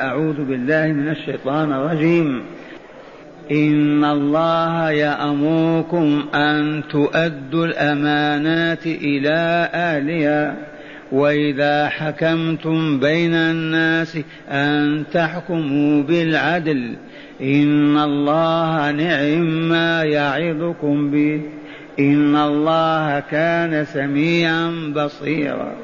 أعوذ بالله من الشيطان الرجيم. إن الله يأمركم أن تؤدوا الأمانات إلى أهلها وإذا حكمتم بين الناس أن تحكموا بالعدل. إن الله نعم ما يعظكم به. إن الله كان سميعا بصيرا.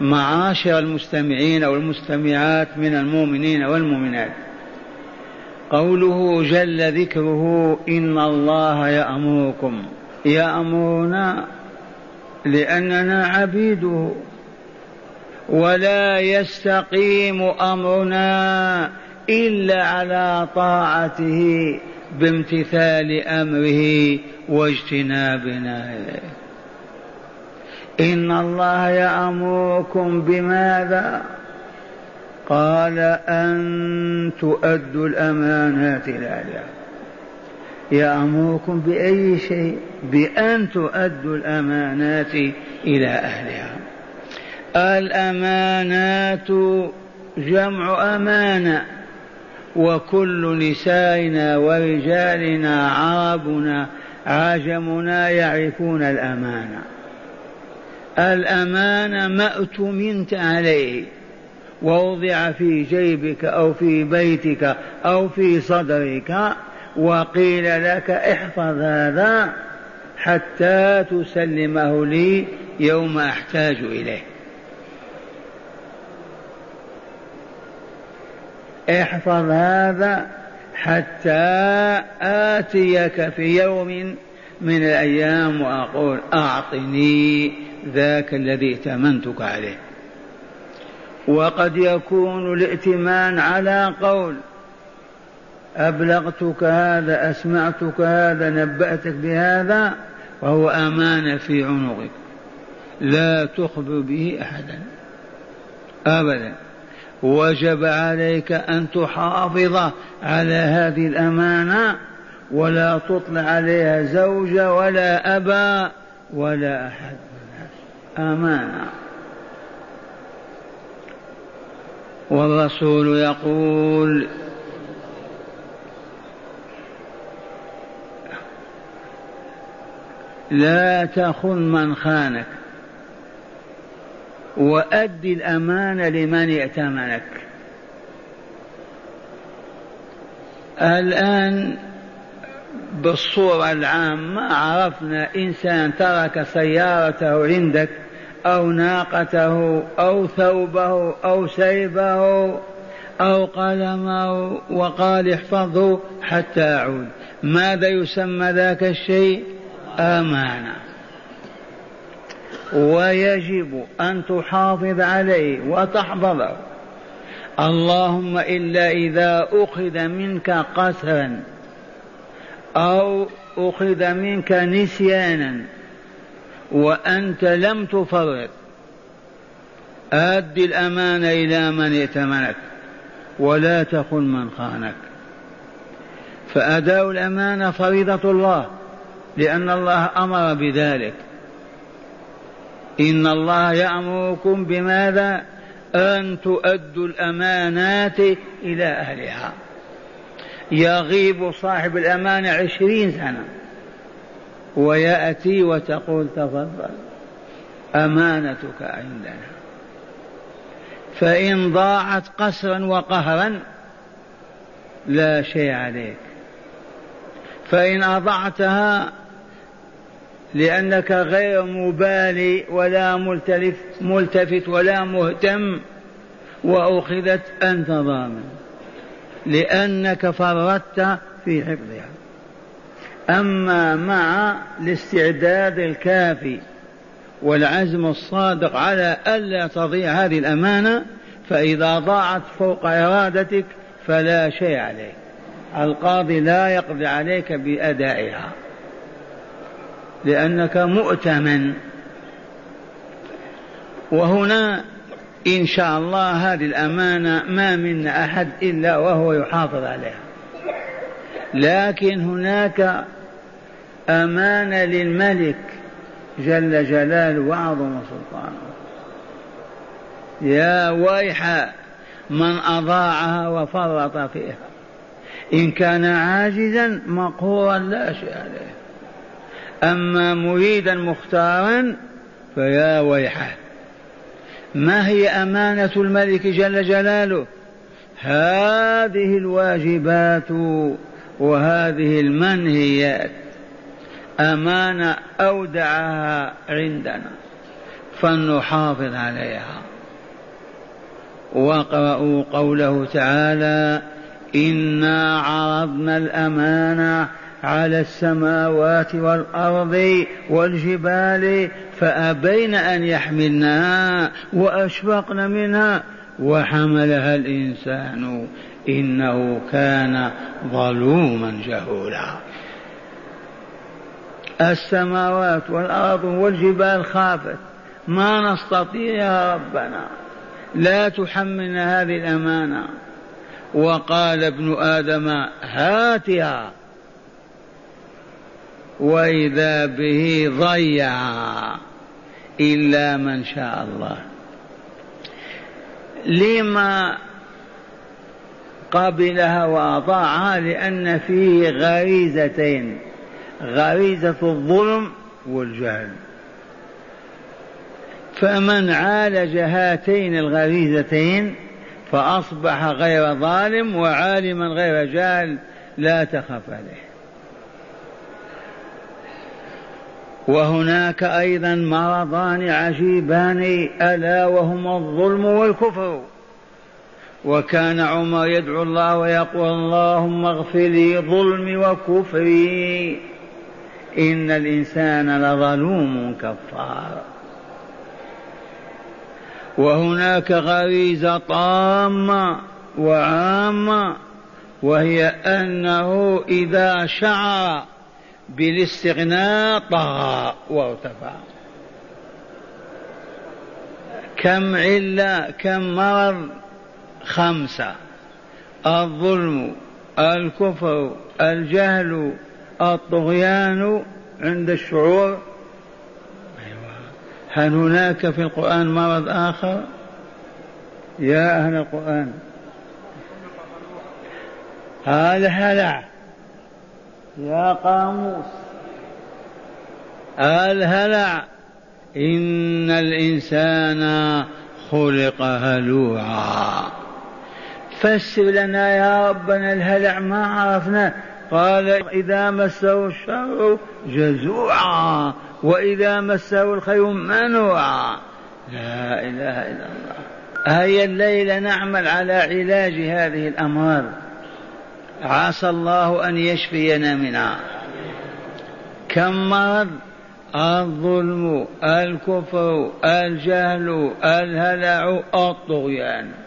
معاشر المستمعين والمستمعات من المؤمنين والمؤمنات. قوله جل ذكره إن الله يأمركم. يامرنا لأننا عبيده ولا يستقيم أمرنا إلا على طاعته بامتثال أمره واجتناب نهيه إن الله يأمركم بماذا؟ قال أن تؤدوا الأمانات إلى أهلها. يأمركم بأي شيء؟ بأن تؤدوا الأمانات إلى أهلها. الأمانات جمع أمانة وكل نسائنا ورجالنا عربنا عجمنا يعرفون الأمانة. الأمانة ما اؤتمنت عليه ووضع في جيبك أو في بيتك أو في صدرك وقيل لك احفظ هذا حتى تسلمه لي يوم أحتاج إليه. احفظ هذا حتى آتيك في يوم من الأيام وأقول أعطني ذاك الذي ائتمنتك عليه. وقد يكون الائتمان على قول أبلغتك هذا أسمعتك هذا نبأتك بهذا وهو أمانة في عنقك. لا تخبر به أحدا. أبدا. وجب عليك أن تحافظ على هذه الأمانة ولا تطلع عليها زوجة ولا أبا ولا أحد. أمانة والرسول يقول لا تخن من خانك وأد الأمانة لمن ائتمنك. الآن بالصورة العامة عرفنا إنسان ترك سيارته عندك أو ناقته أو ثوبه أو سيبه أو قلمه وقال احفظه حتى أعود ماذا يسمى ذاك الشيء؟ أمانة. ويجب أن تحافظ عليه وتحفظه. اللهم إلا إذا أخذ منك قسرا أو أخذ منك نسيانا وأنت لم تفرط. أد الأمانة إلى من ائتمنك ولا تخن من خانك. فأداء الأمانة فريضة الله لأن الله أمر بذلك. إن الله يأمركم بماذا؟ أن تؤدوا الأمانات إلى أهلها. يغيب صاحب الأمانة عشرين سنة. ويأتي وتقول تفضل. أمانتك عندنا. فإن ضاعت قسرا وقهرا لا شيء عليك. فإن أضعتها لأنك غير مبالي ولا ملتفت, ملتفت ولا مهتم وأخذت أنت ضامن. لأنك فرطت في حفظها. أما مع الاستعداد الكافي والعزم الصادق على ألا تضيع هذه الأمانة فإذا ضاعت فوق إرادتك فلا شيء عليك. القاضي لا يقضي عليك بأدائها لأنك مؤتمن. وهنا إن شاء الله هذه الأمانة ما منا أحد إلا وهو يحافظ عليها. لكن هناك أمانة للملك جل جلاله وعظم سلطانه. يا ويح من أضاعها وفرط فيها. إن كان عاجزا مقهورا لا شيء عليه. أما مريدا مختارا فيا ويحه ما هي أمانة الملك جل جلاله؟ هذه الواجبات وهذه المنهيات. أمانة أودعها عندنا فلنحافظ عليها. واقرأوا قوله تعالى إنا عرضنا الأمانة على السماوات والأرض والجبال فأبين أن يحملنها وأشفقن منها وحملها الإنسان إنه كان ظلوما جهولا. السماوات والأرض والجبال خافت. ما نستطيع يا ربنا. لا تحملنا هذه الأمانة. وقال ابن آدم هاتها وإذا به ضيع. إلا من شاء الله. لما قبلها وأطاعها لأن فيه غريزتين. غريزة الظلم والجهل. فمن عالج هاتين الغريزتين فأصبح غير ظالم وعالما غير جاهل لا تخف عليه. وهناك أيضا مرضان عجيبان ألا وهما الظلم والكفر. وكان عمر يدعو الله ويقول اللهم اغفر لي ظلمي وكفري. إن الإنسان لظلوم كفار. وهناك غريزة طامة وعامة وهي أنه إذا شعر بالاستغناء طغى وارتفع. كم علة كم مرض؟ خمسة. الظلم الكفر الجهل الطغيان عند الشعور. أيوة. هل هناك في القرآن مرض آخر؟ يا أهل القرآن. هذا هلع يا قاموس. الهلع إن الإنسان خلق هلوعا. فسر لنا يا ربنا الهلع ما عرفنا. قال إذا مسه الشر جزوعا وإذا مسه الخير منوعا. لا إله إلا الله. هيا الليلة نعمل على علاج هذه الأمراض عسى الله أن يشفينا منها. كم مرض؟ الظلم الكفر الجهل الهلع الطغيان.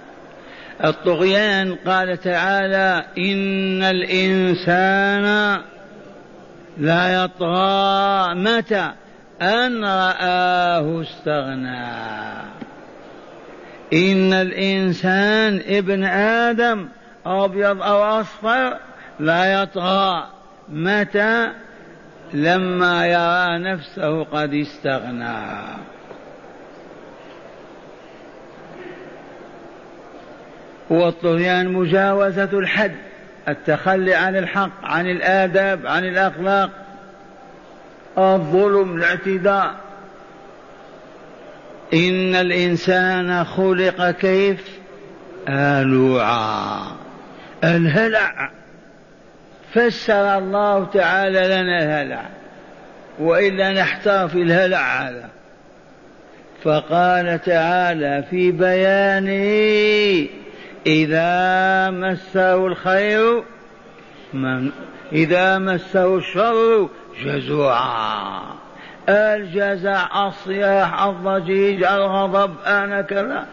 الطغيان قال تعالى إن الإنسان لا يطغى متى أن رآه استغنى. إن الإنسان ابن آدم أبيض أو أصفر لا يطغى متى؟ لما يرى نفسه قد استغنى. والطغيان مجاوزة الحد التخلي عن الحق عن الآداب عن الأخلاق. الظلم الاعتداء. إن الإنسان خلق كيف؟ آلوعا. الهلع. فسر الله تعالى لنا الهلع وإلا نحتار في الهلع هذا. فقال تعالى في بيانه إذا مسه الخير من إذا مسه الشر جزوعا. الجزع الصياح الضجيج الغضب أنا كذا.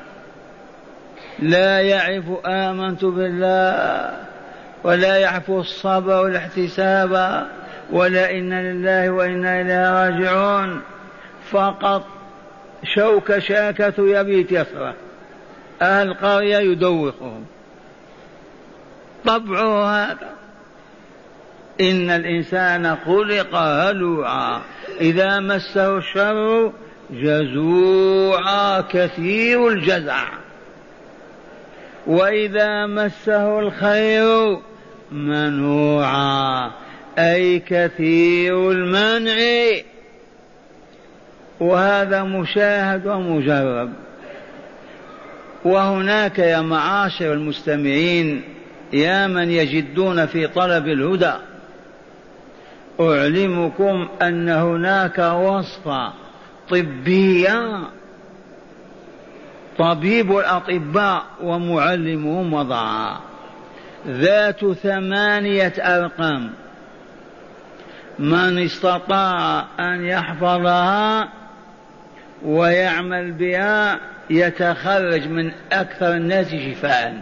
لا يعرف آمنت بالله ولا يعرف الصبر والاحتساب ولا إن لله وإنا إليه راجعون. فقط شوك شاكة يبيت يسرى. أهل القرية يدوخهم طبعه هذا. إن الإنسان خلق هلوعا. إذا مسه الشر جزوعا كثير الجزع. وإذا مسه الخير منوعا. أي كثير المنع. وهذا مشاهد ومجرب. وهناك يا معاشر المستمعين يا من يجدون في طلب الهدى. أعلمكم أن هناك وصفة طبية. طبيب الأطباء ومعلمهم وضعها ذات ثمانية أرقام. من استطاع أن يحفظها ويعمل بها يتخرج من أكثر الناس شفاء.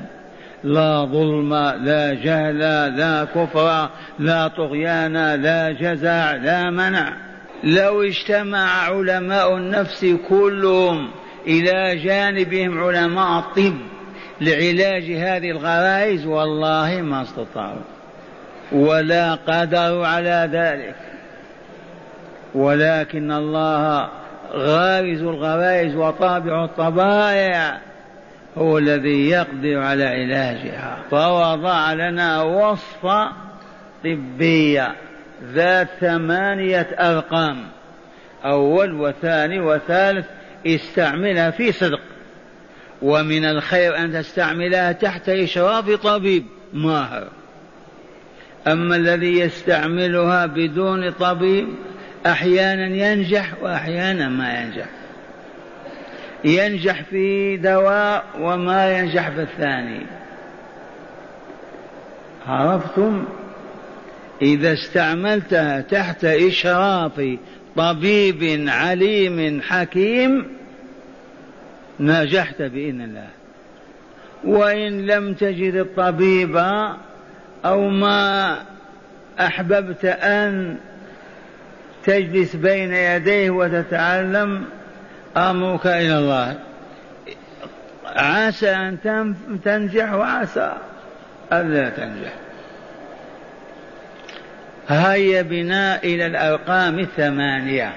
لا ظلم لا جهل لا كفر لا طغيان لا جزع لا منع. لو اجتمع علماء النفس كلهم إلى جانبهم علماء الطب لعلاج هذه الغرائز والله ما استطاعوا. ولا قدروا على ذلك. ولكن الله غارز الغرائز وطابع الطبائع هو الذي يقدر على علاجها فوضع لنا وصفة طبية ذات ثمانية أرقام أول وثاني وثالث استعملها في صدق ومن الخير أن تستعملها تحت إشراف طبيب ماهر أما الذي يستعملها بدون طبيب أحيانا ينجح وأحيانا ما ينجح. ينجح في دواء وما ينجح في الثاني. عرفتم؟ إذا استعملتها تحت إشراف طبيب عليم حكيم نجحت بإذن الله. وإن لم تجد الطبيب أو ما أحببت أن تجلس بين يديه وتتعلم أمرك إلى الله. عسى أن تنجح وعسى ألا تنجح. هيا بنا إلى الأرقام الثمانية.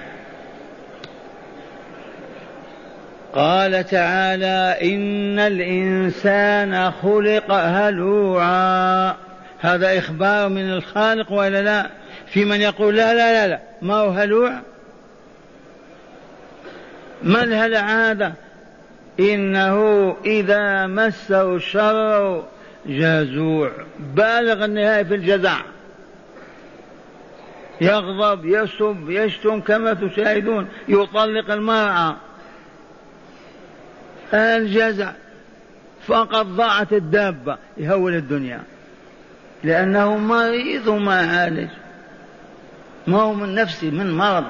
قال تعالى إن الإنسان خلق هلوعا. هذا إخبار من الخالق ولا لا؟ في من يقول لا لا لا, لا ما هو هلوع؟ ما الهلع هذا إنه إذا مسه الشر جزوع بالغ النهاية في الجزع يغضب يسب يشتم كما تشاهدون يطلق المرأة. الجزع فقد ضاعت الدابة يهول الدنيا. لأنه مريض وما عالج. ما هو من نفسه من مرض.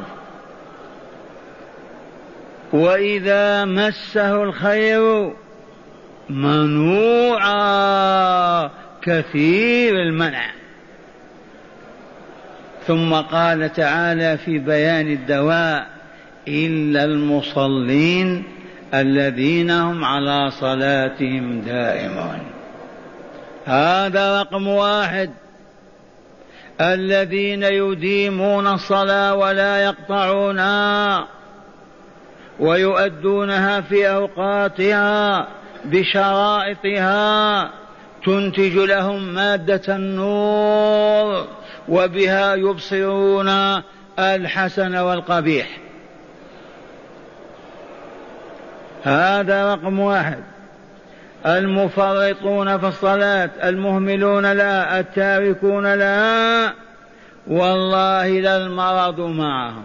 وإذا مسه الخير منوعا كثير المنع. ثم قال تعالى في بيان الدواء إلا المصلين الذين هم على صلاتهم دائمون. هذا رقم واحد. الذين يديمون الصلاة ولا يقطعونها ويؤدونها في أوقاتها بشرائطها تنتج لهم مادة النور وبها يبصرون الحسن والقبيح. هذا رقم واحد. المفرطون في الصلاة المهملون لها التاركون لها والله لا المرض معهم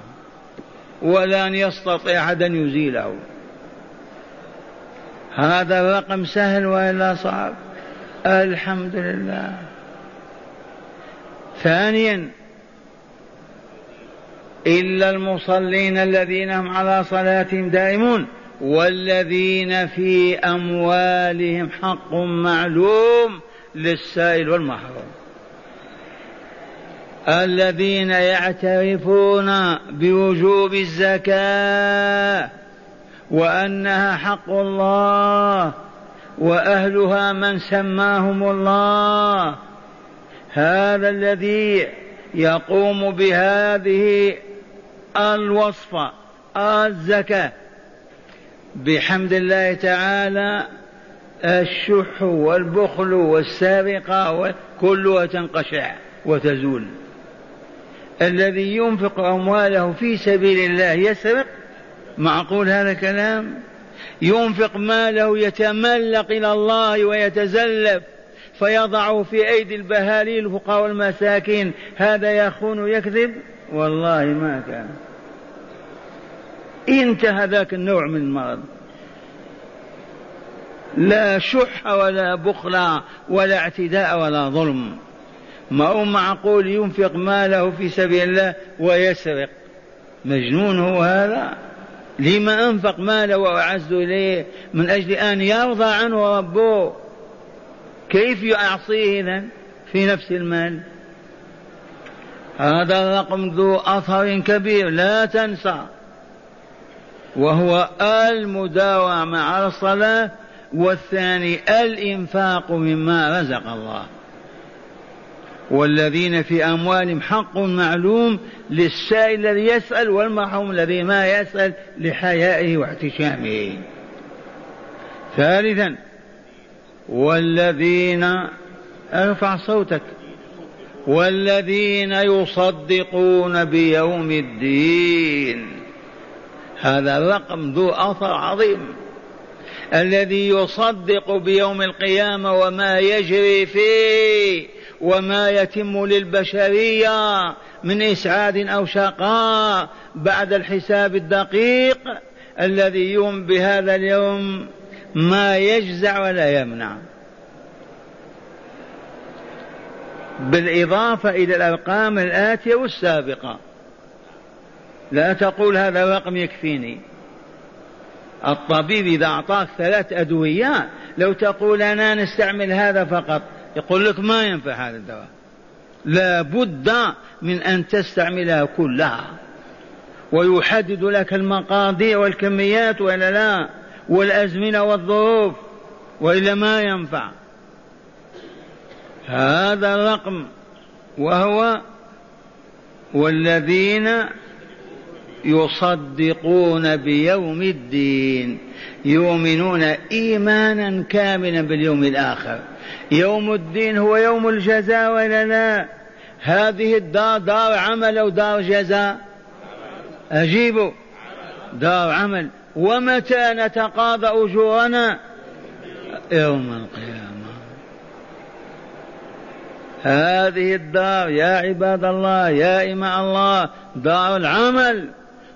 ولن يستطيع أحد أن يزيله. هذا الرقم سهل وإلا صعب. الحمد لله. ثانيا إلا المصلين الذين هم على صلاتهم دائمون. والذين في أموالهم حق معلوم للسائل والمحروم. الذين يعترفون بوجوب الزكاة وأنها حق الله وأهلها من سماهم الله هذا الذي يقوم بهذه الوصفة الزكاة. بحمد الله تعالى الشح والبخل والسرقة كلها تنقشع وتزول. الذي ينفق أمواله في سبيل الله يسرق معقول هذا الكلام؟ ينفق ماله يتملق إلى الله ويتزلف فيضع في أيدي البهاليل الفقراء والمساكين هذا يخون يكذب؟ والله ما كان. انتهى ذاك النوع من المرض. لا شح ولا بخل ولا اعتداء ولا ظلم. ما هو معقول ينفق ماله في سبيل الله ويسرق. مجنون هو هذا؟ لما أنفق ماله وأعز إليه من أجل أن يرضى عنه ربه كيف يعصيه إذن في نفس المال؟ هذا الرقم ذو أثر كبير لا تنسى. وهو المداومة على الصلاة والثاني الإنفاق مما رزق الله. والذين في أموالهم حق معلوم للسائل الذي يسأل والمحروم الذي ما يسأل لحيائه واحتشامه. ثالثا والذين ارفع صوتك والذين يصدقون بيوم الدين. هذا رقم ذو أثر عظيم الذي يصدق بيوم القيامة وما يجري فيه وما يتم للبشرية من إسعاد أو شقاء بعد الحساب الدقيق الذي يوم بهذا اليوم ما يجزع ولا يمنع. بالإضافة إلى الأرقام الآتية والسابقة. لا تقول هذا رقم يكفيني. الطبيب إذا أعطاك ثلاث أدوية لو تقول أنا نستعمل هذا فقط يقول لك ما ينفع هذا الدواء. لا بد من أن تستعملها كلها. ويحدد لك المقاضي والكميات ولا لا والأزمنة والظروف وإلا ما ينفع. هذا الرقم وهو والذين يصدقون بيوم الدين. يؤمنون إيمانا كاملا باليوم الآخر. يوم الدين هو يوم الجزاء ولا لا؟ هذه الدار دار عمل أو دار جزاء؟ اجيبوا دار عمل. ومتى نتقاضى أجورنا؟ يوم القيامة. هذه الدار يا عباد الله يا إماء الله دار العمل.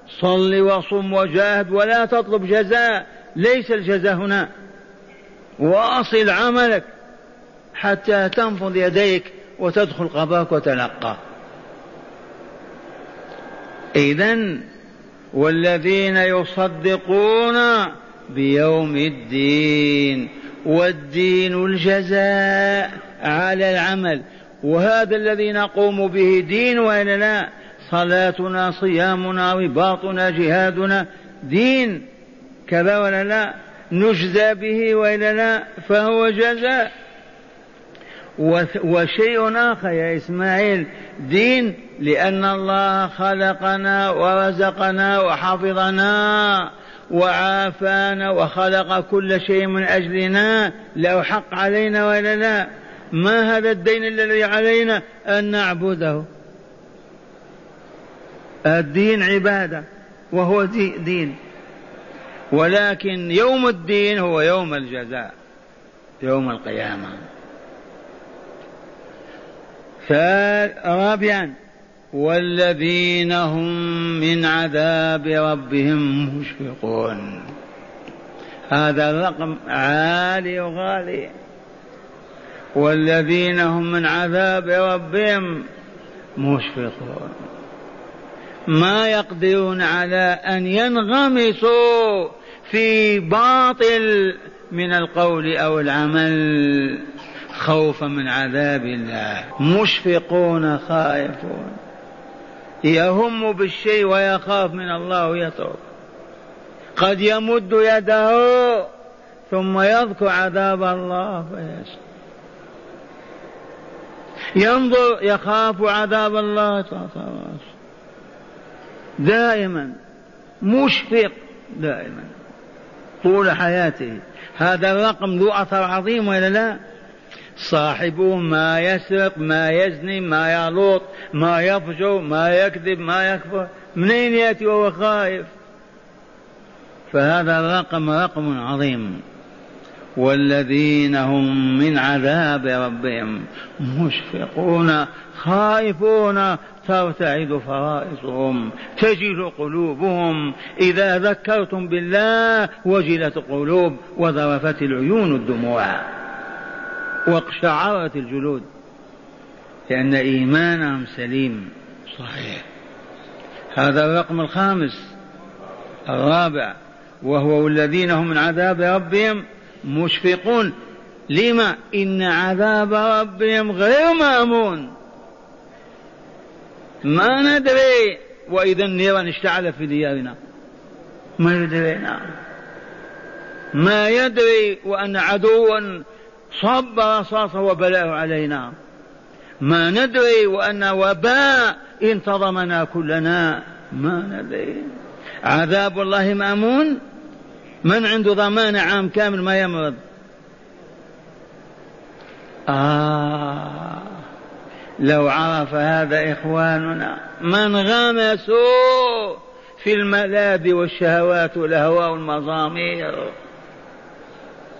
صل وصم وجاهد ولا تطلب جزاء. ليس الجزاء هنا. واصل عملك حتى تنفض يديك وتدخل قباك وتلقى. إذا والذين يصدقون بيوم الدين والدين الجزاء على العمل. وهذا الذي نقوم به دين وإلا لا؟ صلاتنا صيامنا رباطنا جهادنا. دين كذا ولا لا؟ نجزى به وإلا لا؟ فهو جزاء. وشيء آخر يا إسماعيل دين لأن الله خلقنا ورزقنا وحفظنا وعافانا وخلق كل شيء من أجلنا. له حق علينا ولا لا؟ ما هذا الدين الذي علينا أن نعبده؟ الدين عبادة وهو دين. ولكن يوم الدين هو يوم الجزاء يوم القيامة. رابعا والذين هم من عذاب ربهم مشفقون. هذا الرقم عالي وغالي. والذين هم من عذاب ربهم مشفقون. ما يقدرون على أن ينغمسوا في باطل من القول أو العمل خوفا من عذاب الله. مشفقون خائفون. يهم بالشيء ويخاف من الله ويترك قد يمد يده ثم يذكر عذاب الله فيسر ينظر يخاف عذاب الله. دائما مشفق دائما طول حياته. هذا الرقم ذو أثر عظيم ولا لا؟ صاحبه ما يسرق ما يزني ما يلوط ما يفجر ما يكذب ما يكفر. منين يأتي وهو خائف؟ فهذا الرقم رقم عظيم. والذين هم من عذاب ربهم مشفقون خائفون ترتعد فرائصهم تجل قلوبهم. إذا ذكرتم بالله وجلت القلوب وذرفت العيون الدموع واقشعرت الجلود لأن إيمانهم سليم. صحيح. هذا الرقم الخامس. الرابع. وهو الذين هم من عذاب ربهم مشفقون. لما؟ إن عذاب ربهم غير مأمون. ما ندري. وإذا النيران اشتعلت في ديارنا. ما يدري نعم. ما يدري وأن عدوا صب رصاصه وبلاه علينا. ما ندري وأن وباء انتظمنا كلنا. ما ندري. عذاب الله مأمون؟ من عنده ضمان عام كامل ما يمرض؟ آه. لو عرف هذا إخواننا من غمسوا في الملاذ والشهوات والأهواء والمزامير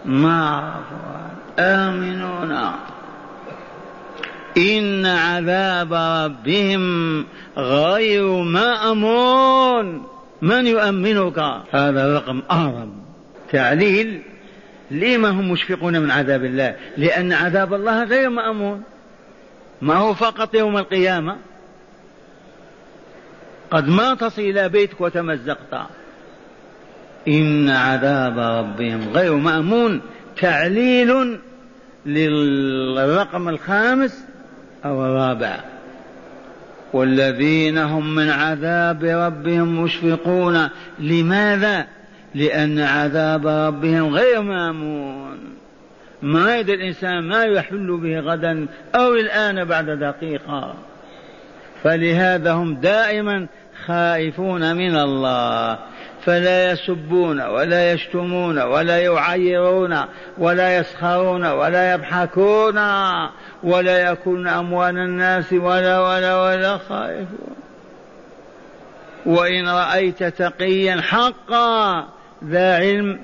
ما عرفوا آمنون. إن عذاب ربهم غير مأمون. من يؤمنك؟ هذا الرقم أعظم. تعليل لما هم مشفقون من عذاب الله؟ لأن عذاب الله غير مأمون. ما هو فقط يوم القيامة؟ قد ما تصل إلى بيتك وتمزقت. إن عذاب ربهم غير مأمون تعليل للرقم الخامس أو الرابع. والذين هم من عذاب ربهم مشفقون. لماذا؟ لأن عذاب ربهم غير مأمون. ما يدري الإنسان ما يحل به غدا أو الآن بعد دقيقة. فلهذا هم دائما خائفون من الله. فلا يسبون ولا يشتمون ولا يعيرون ولا يسخرون ولا يضحكون ولا يأكلون أموال الناس ولا ولا ولا خائفون. وإن رأيت تقيا حقا ذا علم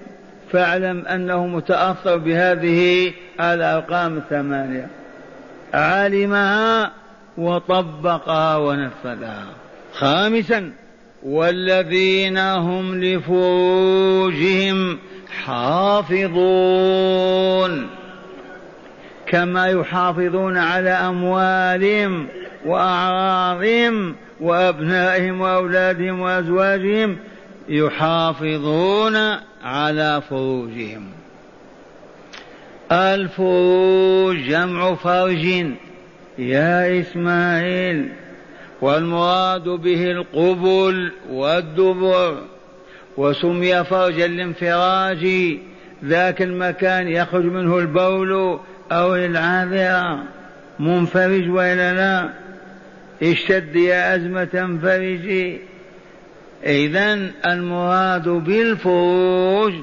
فاعلم أنه متأثر بهذه الأرقام الثمانية. علمها وطبقها ونفذها. خامسا والذين هم لفروجهم حافظون. كما يحافظون على أموالهم وأعراضهم وأبنائهم وأولادهم وأزواجهم يحافظون على فروجهم. الفروج جمع فرج. يا إسماعيل والمراد به القبل والدبر. وسمي فرجا لانفراج ذاك المكان يخرج منه البول أو العاذرة منفرج وإلا لا؟ اشتد يا أزمة انفرجي إذا المراد بالفروج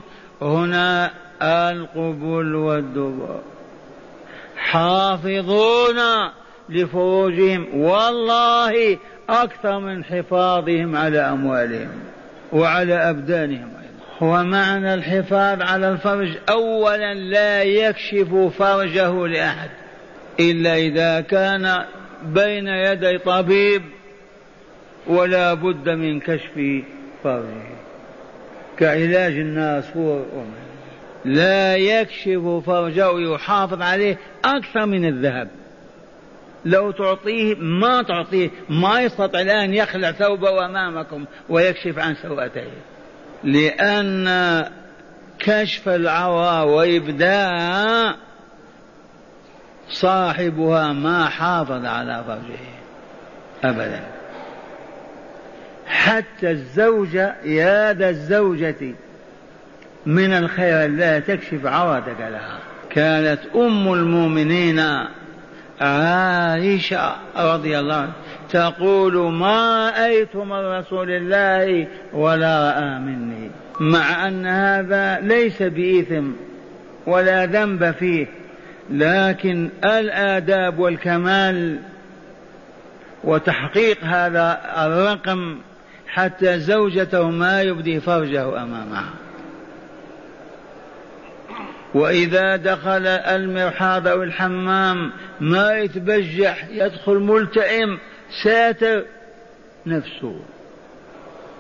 هنا القبول والدبر. حافظون لفروجهم والله أكثر من حفاظهم على أموالهم وعلى أبدانهم ومعنى الحفاظ على الفرج أولا لا يكشف فرجه لأحد إلا إذا كان بين يدي طبيب ولا بد من كشف فرجه. كعلاج الناصور لا يكشف فرجه ويحافظ عليه أكثر من الذهب. لو تعطيه ما تعطيه. ما يستطيع الآن يخلع ثوبه أمامكم ويكشف عن سوءته. لأن كشف العورى وإبداء صاحبها ما حافظ على فرجه. أبدا. حتى الزوجة يا ذا الزوجة. من الخير لا تكشف عورتك لها. كانت أم المؤمنين عائشة رضي الله عنها تقول ما رأيت من رسول الله ولا رأى مني. مع أن هذا ليس بإثم ولا ذنب فيه لكن الآداب والكمال وتحقيق هذا الرقم حتى زوجته ما يبدي فرجه أمامها. وإذا دخل المرحاض أو الحمام ما يتبجح يدخل ملتئم ساتر نفسه.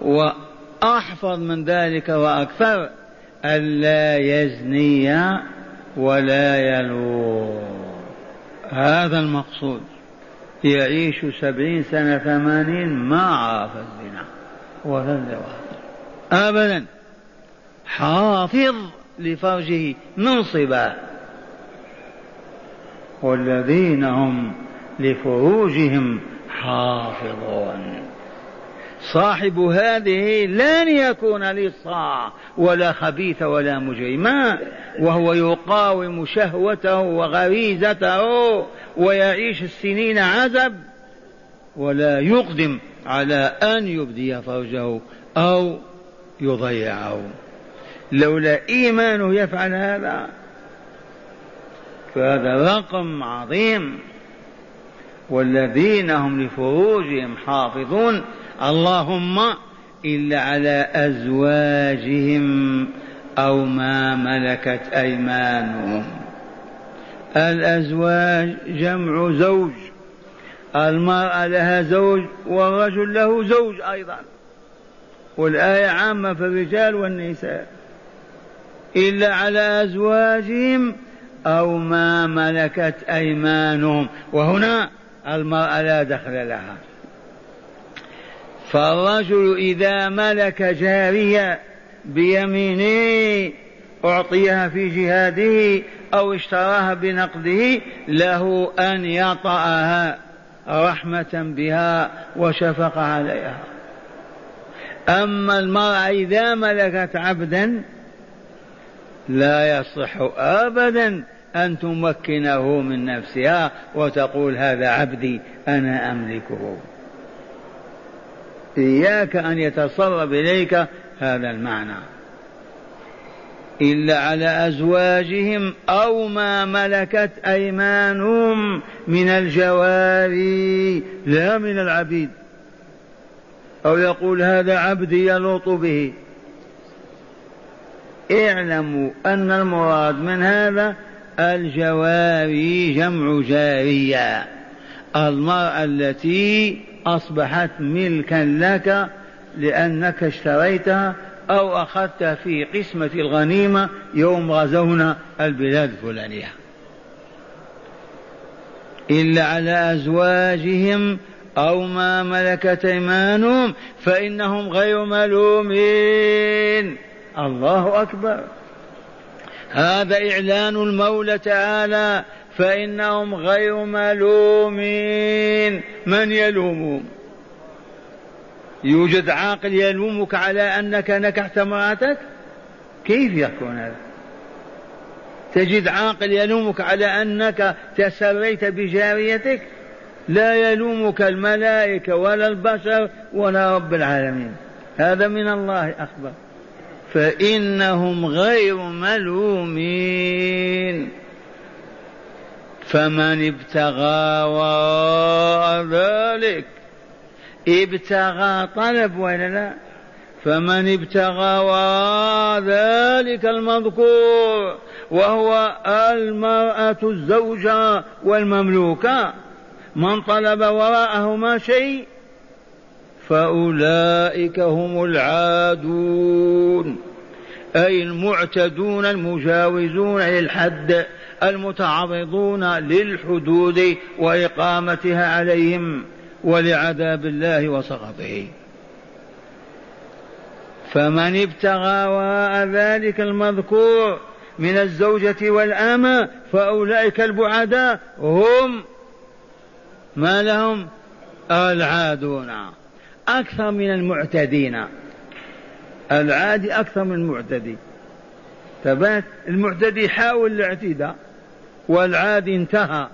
وأحفظ من ذلك وأكثر ألا يزني ولا يلو هذا المقصود. يعيش سبعين سنة ثمانين ما عرف الزنا. الزواج أبدا. حافظ لفرجه منصبا. والذين هم لفروجهم حافظون. صاحب هذه لن يكون لصا ولا خبيث ولا مجرما وهو يقاوم شهوته وغريزته ويعيش السنين عزب ولا يقدم على أن يبدي فرجه أو يضيعه. لولا إيمانه يفعل هذا فهذا رقم عظيم. والذين هم لفروجهم حافظون اللهم إلا على أزواجهم أو ما ملكت أيمانهم. الأزواج جمع زوج. المرأة لها زوج والرجل له زوج أيضا. والآية عامة في الرجال والنساء. إلا على أزواجهم أو ما ملكت أيمانهم. وهنا المرأة لا دخل لها. فالرجل إذا ملك جارية بيمينه أعطيها في جهاده أو اشتراها بنقده له أن يطأها. رحمة بها وشفقة عليها. أما المرأة إذا ملكت عبدا لا يصح أبدا أن تمكنه من نفسها وتقول هذا عبدي أنا أملكه. إياك أن يتصرف إليك هذا المعنى. إلا على أزواجهم أو ما ملكت أيمانهم من الجواري لا من العبيد. أو يقول هذا عبدي يلوط به. اعلموا أن المراد من هذا الجواري جمع جارية. المرأة التي أصبحت ملكا لك لأنك اشتريتها أو أخذتها في قسمة الغنيمة يوم غزونا البلاد الفلانية. إلا على أزواجهم أو ما ملكت أيمانهم فإنهم غير ملومين. الله أكبر. هذا إعلان المولى تعالى فإنهم غير ملومين. من يلومهم؟ يوجد عاقل يلومك على أنك نكحت امرأتك؟ كيف يكون هذا؟ تجد عاقل يلومك على أنك تسريت بجاريتك؟ لا يلومك الملائكة ولا البشر ولا رب العالمين. هذا من الله أخبر. فإنهم غير ملومين. فمن ابتغى وراء ذلك ابتغى طلب ولا لا؟ فمن ابتغى وراء ذلك المذكور وهو المرأة الزوجة والمملوكة. من طلب وراءهما شيء فأولئك هم العادون. أي المعتدون المجاوزون للحد المتعرضون للحدود وإقامتها عليهم. ولعذاب الله وسخطه فمن ابتغى وراء ذلك المذكور من الزوجة والأمة فأولئك البعداء هم ما لهم؟ العادون. أكثر من المعتدين. العادي أكثر من المعتدي. ثبات المعتدي حاول الاعتداء والعادي انتهى.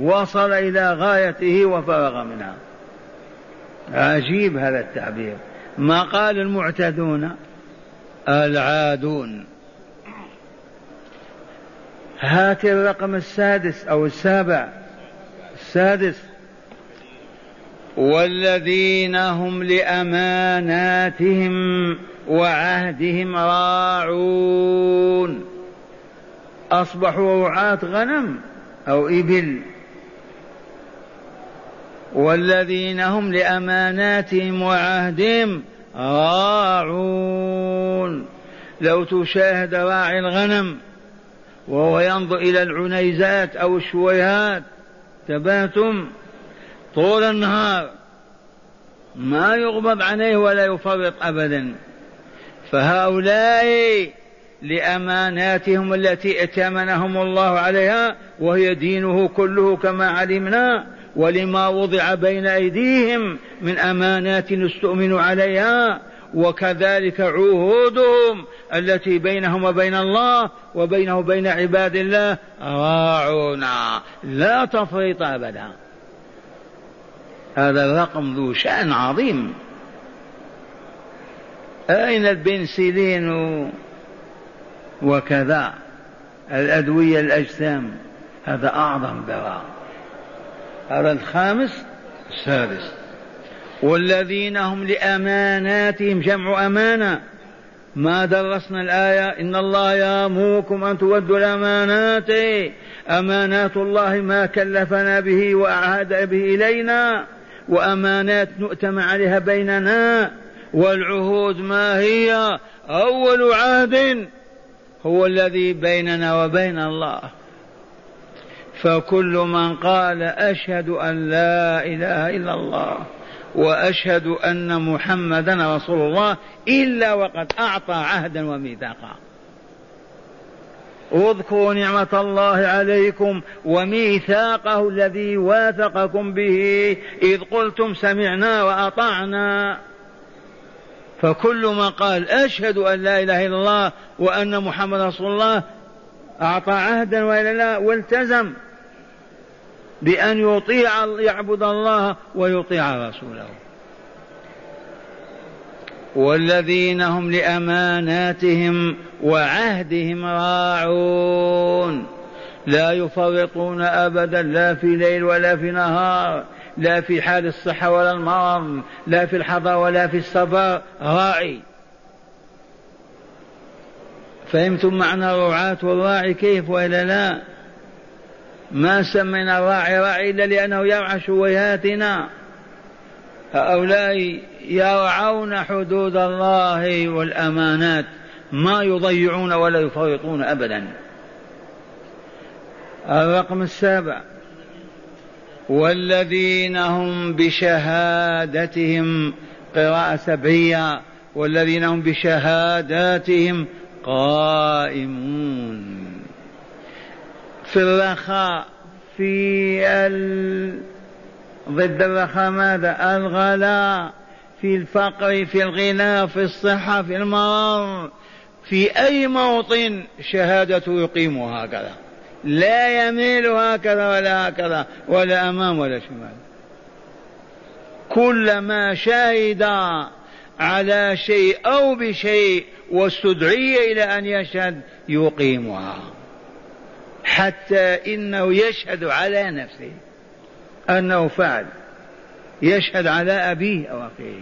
وصل إلى غايته وفرغ منها. عجيب هذا التعبير. ما قال المعتدون؟ العادون. هات الرقم السادس أو السابع. السادس. والذين هم لأماناتهم وعهدهم راعون. أصبحوا رعاة غنم أو إبل. والذين هم لأماناتهم وعهدهم راعون. لو تشاهد راعي الغنم وهو ينظر إلى العنيزات أو الشويهات تباتم طول النهار ما يغضب عليه ولا يفرط أبدا. فهؤلاء لأماناتهم التي ائتمنهم الله عليها وهي دينه كله كما علمنا ولما وضع بين أيديهم من أمانات استؤمن عليها وكذلك عهودهم التي بينهم وبين الله وبينه وبين عباد الله راعونا لا تفريط أبدا. هذا الرقم ذو شأن عظيم. أين البنسلين وكذا الأدوية الأجسام؟ هذا أعظم دواء هذا الخامس السادس. والذين هم لأماناتهم جمع أمانة. ما درسنا الآية إن الله يأمركم أن تودوا الأمانات. أمانات الله ما كلفنا به وأعاد به إلينا وأمانات نؤتم عليها بيننا. والعهود ما هي؟ أول عهد هو الذي بيننا وبين الله. فكل من قال أشهد أن لا إله إلا الله وأشهد أن محمدا رسول الله إلا وقد أعطى عهدا وميثاقا. اذكروا نعمة الله عليكم وميثاقه الذي واثقكم به إذ قلتم سمعنا وأطعنا. فكل من قال أشهد أن لا إله إلا الله وأن محمد رسول الله أعطى عهدا وإلا لا والتزم. بأن يطيع يعبد الله ويطيع رسوله. والذين هم لأماناتهم وعهدهم راعون. لا يفرطون أبدا لا في ليل ولا في نهار لا في حال الصحة ولا المرض لا في الحضر ولا في السفر. راعي. فهمتم معنى الرعاة والراعي كيف وإلا لا؟ ما سمينا الراعي راعي إلا لأنه يرعى شويهاتنا هؤلاء يرعون حدود الله والأمانات ما يضيعون ولا يفرطون أبدا. الرقم السابع. والذين هم بشهادتهم قراءة سبعية والذين هم بشهاداتهم قائمون. في الرخاء في ال... ضد الرخاء ماذا؟ الغلاء في الفقر في الغنى في الصحة في المرض في أي موطن شهادته يقيمها هكذا. لا يميل هكذا ولا هكذا ولا أمام ولا شمال. كلما شهد على شيء أو بشيء واستدعي إلى أن يشهد يقيمها. حتى إنه يشهد على نفسه أنه فعل. يشهد على أبيه أو أخيه.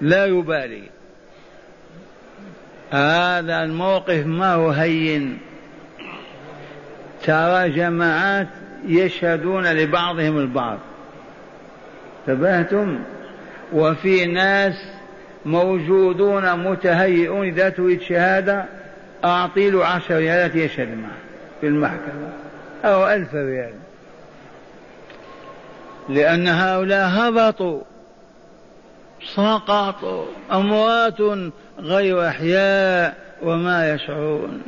لا يبالي. هذا الموقف ما هو هين. ترى جماعات يشهدون لبعضهم البعض. تبهتم وفي ناس موجودون متهيئون إذا تريد شهادة أعطي له عشر ريالات يشهد معه. في المحكمة. أو ألف ريال. لأن هؤلاء هبطوا. سقطوا. أموات غير أحياء وما يشعرون.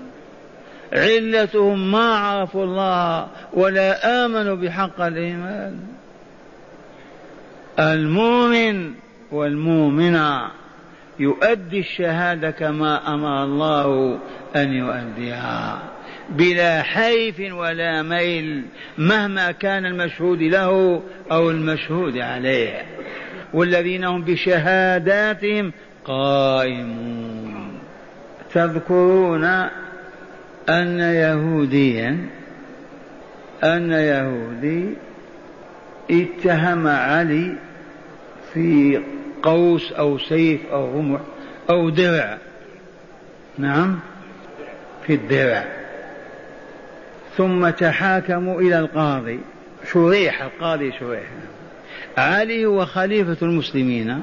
علتهم ما عرفوا الله ولا آمنوا بحق الإيمان. المؤمن والمؤمنة يؤدي الشهادة كما أمر الله أن يؤديها. بلا حيف ولا ميل مهما كان المشهود له أو المشهود عليه. والذين هم بشهاداتهم قائمون. تذكرون أن يهوديا أن يهودي اتهم علي في قوس أو سيف أو رمح أو درع. نعم في الدرع. ثم تحاكموا إلى القاضي. شريح القاضي شريح. علي هو خليفة المسلمين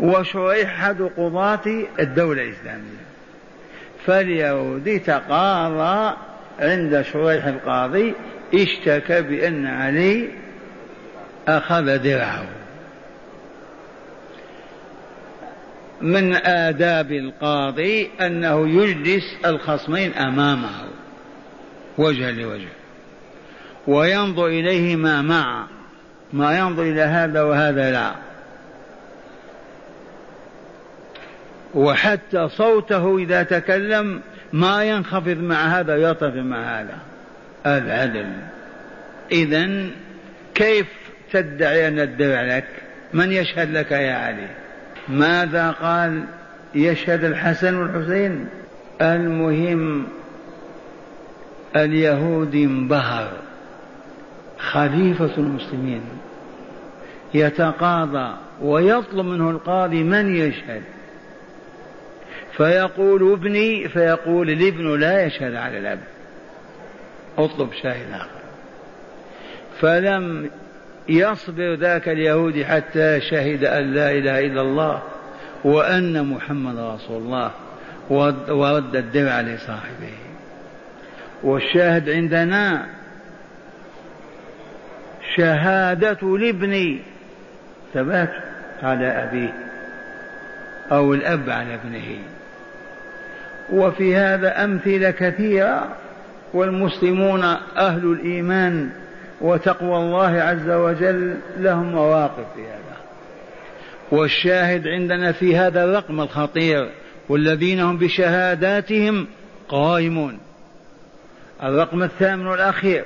وشريح أحد قضاة الدولة الإسلامية. فاليهودي تقاضى عند شريح القاضي اشتكى بأن علي أخذ درعه. من آداب القاضي أنه يجلس الخصمين أمامه. وجها لوجه. وينظر إليهما معا ما ينظر إلى هذا وهذا لا. وحتى صوته إذا تكلم ما ينخفض مع هذا ويرتفع مع هذا. العدل. إذا كيف تدعي أن الدرع لك؟ من يشهد لك يا علي؟ ماذا قال يشهد الحسن والحسين؟ المهم اليهودي انبهر. خليفة المسلمين يتقاضى ويطلب منه القاضي من يشهد. فيقول ابني فيقول الابن لا يشهد على الأب. اطلب شاهد آخر. فلم يصبر ذاك اليهودي حتى شهد أن لا إله إلا الله وأن محمد رسول الله ورد الدرع لصاحبه. والشاهد عندنا شهادة الابن ثبات على أبيه أو الأب على ابنه. وفي هذا أمثلة كثيرة والمسلمون أهل الإيمان وتقوى الله عز وجل لهم مواقف في هذا. والشاهد عندنا في هذا الرقم الخطير والذين هم بشهاداتهم قائمون. الرقم الثامن والأخير.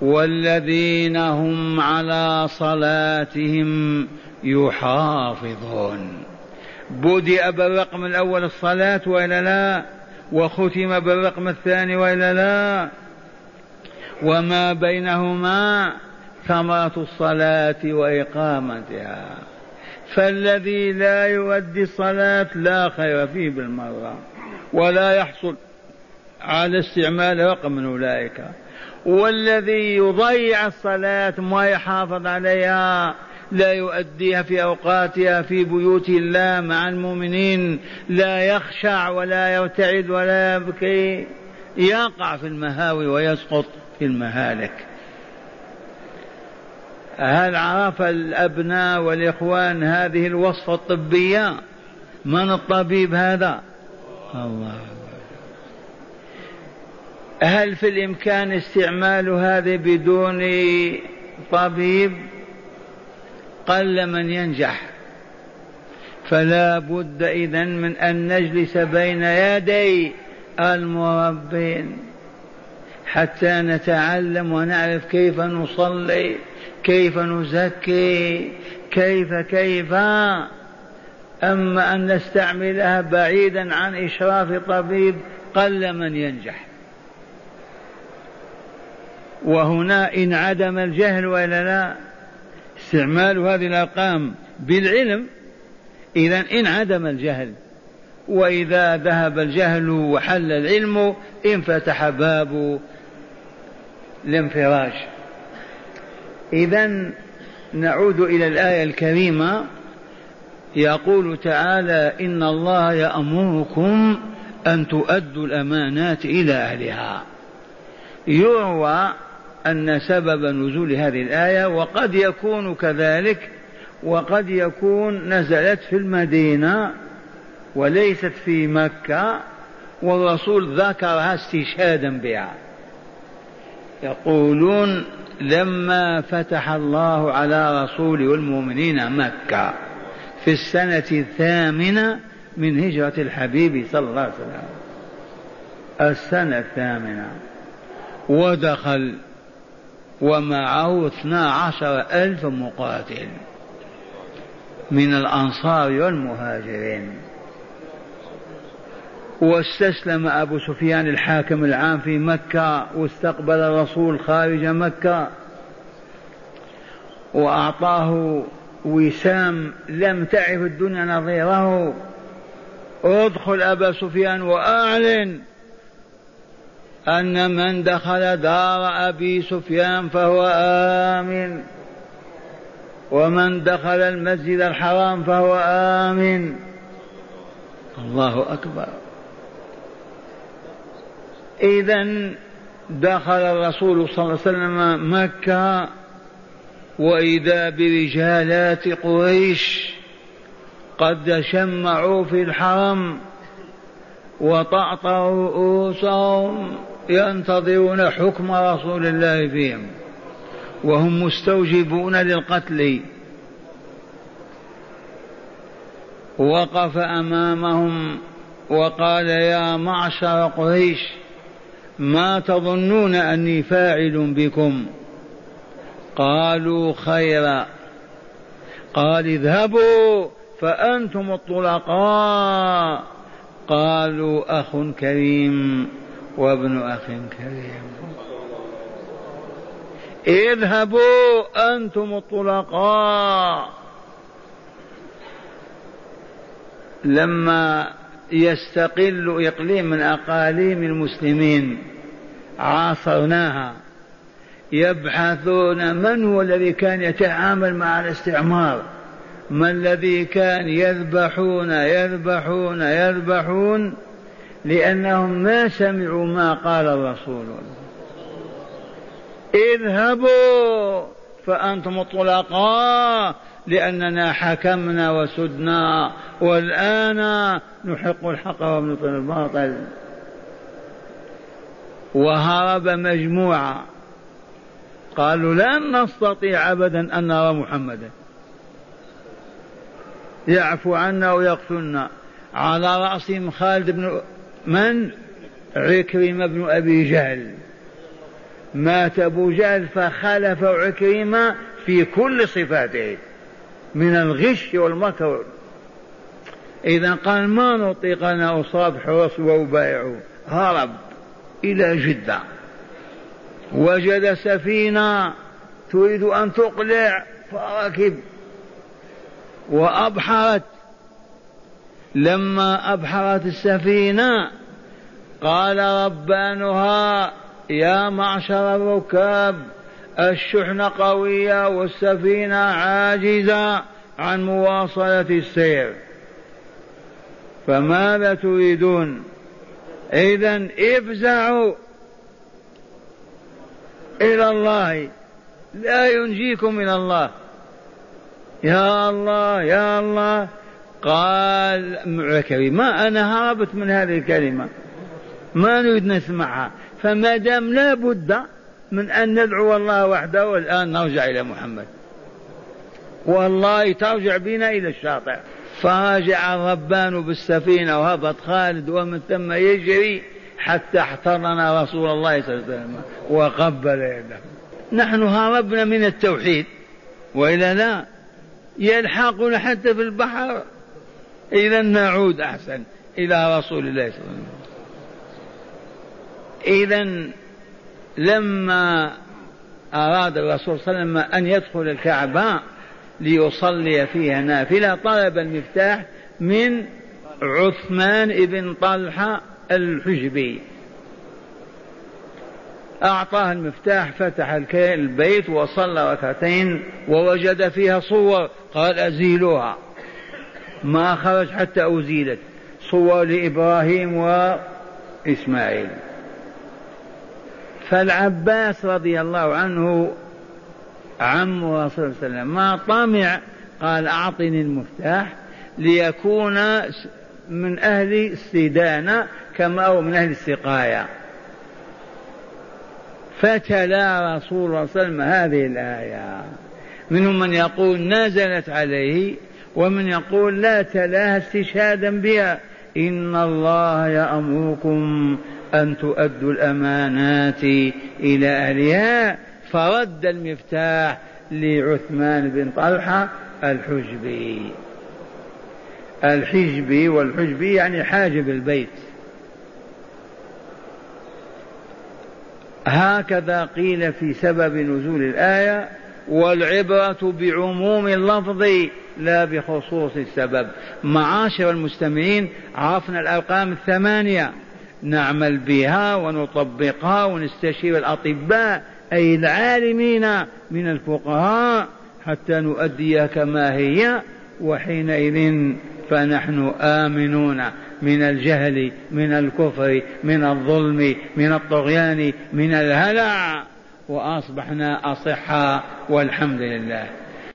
والذين هم على صلاتهم يحافظون. بدأ بالرقم الأول الصلاة وإلا لا وختم بالرقم الثاني وإلا لا. وما بينهما ثمرة الصلاة وإقامتها. فالذي لا يؤدي الصلاة لا خير فيه بالمرة ولا يحصل على استعمال رقم من أولئك. والذي يضيع الصلاة ما يحافظ عليها لا يؤديها في أوقاتها في بيوت الله مع المؤمنين لا يخشع ولا يرتعد ولا يبكي. يقع في المهاوي ويسقط في المهالك. هل عرف الأبناء والإخوان هذه الوصفة الطبية؟ من الطبيب هذا؟ الله. هل في الإمكان استعمال هذه بدون طبيب؟ قل من ينجح. فلا بد إذا من أن نجلس بين يدي المربين حتى نتعلم ونعرف كيف نصلي كيف نزكي كيف كيف. أما أن نستعملها بعيدا عن إشراف طبيب قل من ينجح. وهنا إن عدم الجهل ولا لا استعمال هذه الأرقام بالعلم إذا إن عدم الجهل وإذا ذهب الجهل وحل العلم انفتح باب الانفراج إذا نعود إلى الآية الكريمة يقول تعالى إن الله يأمركم أن تؤدوا الأمانات إلى أهلها. يروى أن سبب نزول هذه الآية وقد يكون كذلك وقد يكون نزلت في المدينة وليست في مكة والرسول ذكرها استشهادا بها. يقولون لما فتح الله على رسوله والمؤمنين مكة في السنة الثامنة من هجرة الحبيب صلى الله عليه وسلم. السنة الثامنة. ودخل ومعه اثنا عشر ألف مقاتل من الأنصار والمهاجرين. واستسلم أبو سفيان الحاكم العام في مكة واستقبل الرسول خارج مكة وأعطاه وسام لم تعرف الدنيا نظيره. ادخل أبا سفيان وأعلن أن من دخل دار أبي سفيان فهو آمن. ومن دخل المسجد الحرام فهو آمن. الله أكبر. إذا دخل الرسول صلى الله عليه وسلم مكة وإذا برجالات قريش قد شمعوا في الحرم وطأطأوا رؤوسهم. ينتظرون حكم رسول الله فيهم وهم مستوجبون للقتل. وقف أمامهم وقال يا معشر قريش ما تظنون أني فاعل بكم؟ قالوا خيرا قال اذهبوا فأنتم الطلقاء. قالوا أخ كريم. وابن أخ كريم. اذهبوا أنتم الطلقاء. لما يستقل إقليم من أقاليم المسلمين عاصرناها يبحثون من هو الذي كان يتعامل مع الاستعمار؟ ما الذي كان يذبحون يذبحون يذبحون؟ لأنهم ما سمعوا ما قال الرسول. اذهبوا فأنتم الطلقاء لأننا حكمنا وسدنا والآن نحق الحق ونبطل الباطل. وهرب مجموعة. قالوا لن نستطيع أبدا أن نرى محمدا. يعفو عنا ويقتلنا. على رأسهم خالد بن من? عكرمة بن أبي جهل. مات أبو جهل فخلف عكرمة في كل صفاته من الغش والمكر. إذا قال ما نطيق أن أصاب حرص وأبايعه هرب إلى جدة. وجد سفينة تريد أن تقلع فركب وأبحرت. لما أبحرت السفينة قال ربانها يا معشر الركاب الشحنة قوية والسفينة عاجزة عن مواصلة السير. فماذا تريدون؟ إذا افزعوا إلى الله لا ينجيكم من الله. يا الله يا الله قال معكري ما أنا هربت من هذه الكلمة. ما نريد نسمعها. فما دام لا بد من أن ندعو الله وحده والآن نرجع إلى محمد. والله ترجع بنا إلى الشاطئ. فرجع الربان بالسفينة وهبط خالد ومن ثم يجري حتى احتضن رسول الله صلى الله عليه وسلم وقبل يده. نحن هربنا من التوحيد وإلا لا يلحقنا حتى في البحر. إذا نعود أحسن إلى رسول الله صلى الله عليه وسلم. إذا لما أراد الرسول صلى الله عليه وسلم أن يدخل الكعبة ليصلي فيها نافلة طلب المفتاح من عثمان بن طلحة الحجبي. أعطاه المفتاح فتح البيت وصلى ركعتين ووجد فيها صور قال أزيلوها. ما خرج حتى أزيلت. صور لإبراهيم وإسماعيل. فالعباس رضي الله عنه عم رسول الله صلى الله عليه وسلم. ما طمع قال أعطني المفتاح ليكون من أهل السدانة كما هو من أهل السقاية. فتلا رسول الله صلى الله عليه وسلم هذه الآية. منهم من يقول نزلت عليه ومن يقول لا تلاها استشهادا بها إن الله يأمركم أن تؤدوا الأمانات إلى أهلها فرد المفتاح لعثمان بن طلحة الحجبي. الحجبي والحجبي يعني حاجب البيت. هكذا قيل في سبب نزول الآية والعبرة بعموم اللفظ لا بخصوص السبب. معاشر المستمعين عرفنا الأرقام الثمانية. نعمل بها ونطبقها ونستشير الأطباء أي العالمين من الفقهاء حتى نؤديها كما هي. وحينئذ فنحن آمنون من الجهل من الكفر من الظلم من الطغيان من الهلع. وأصبحنا أصحاء والحمد لله.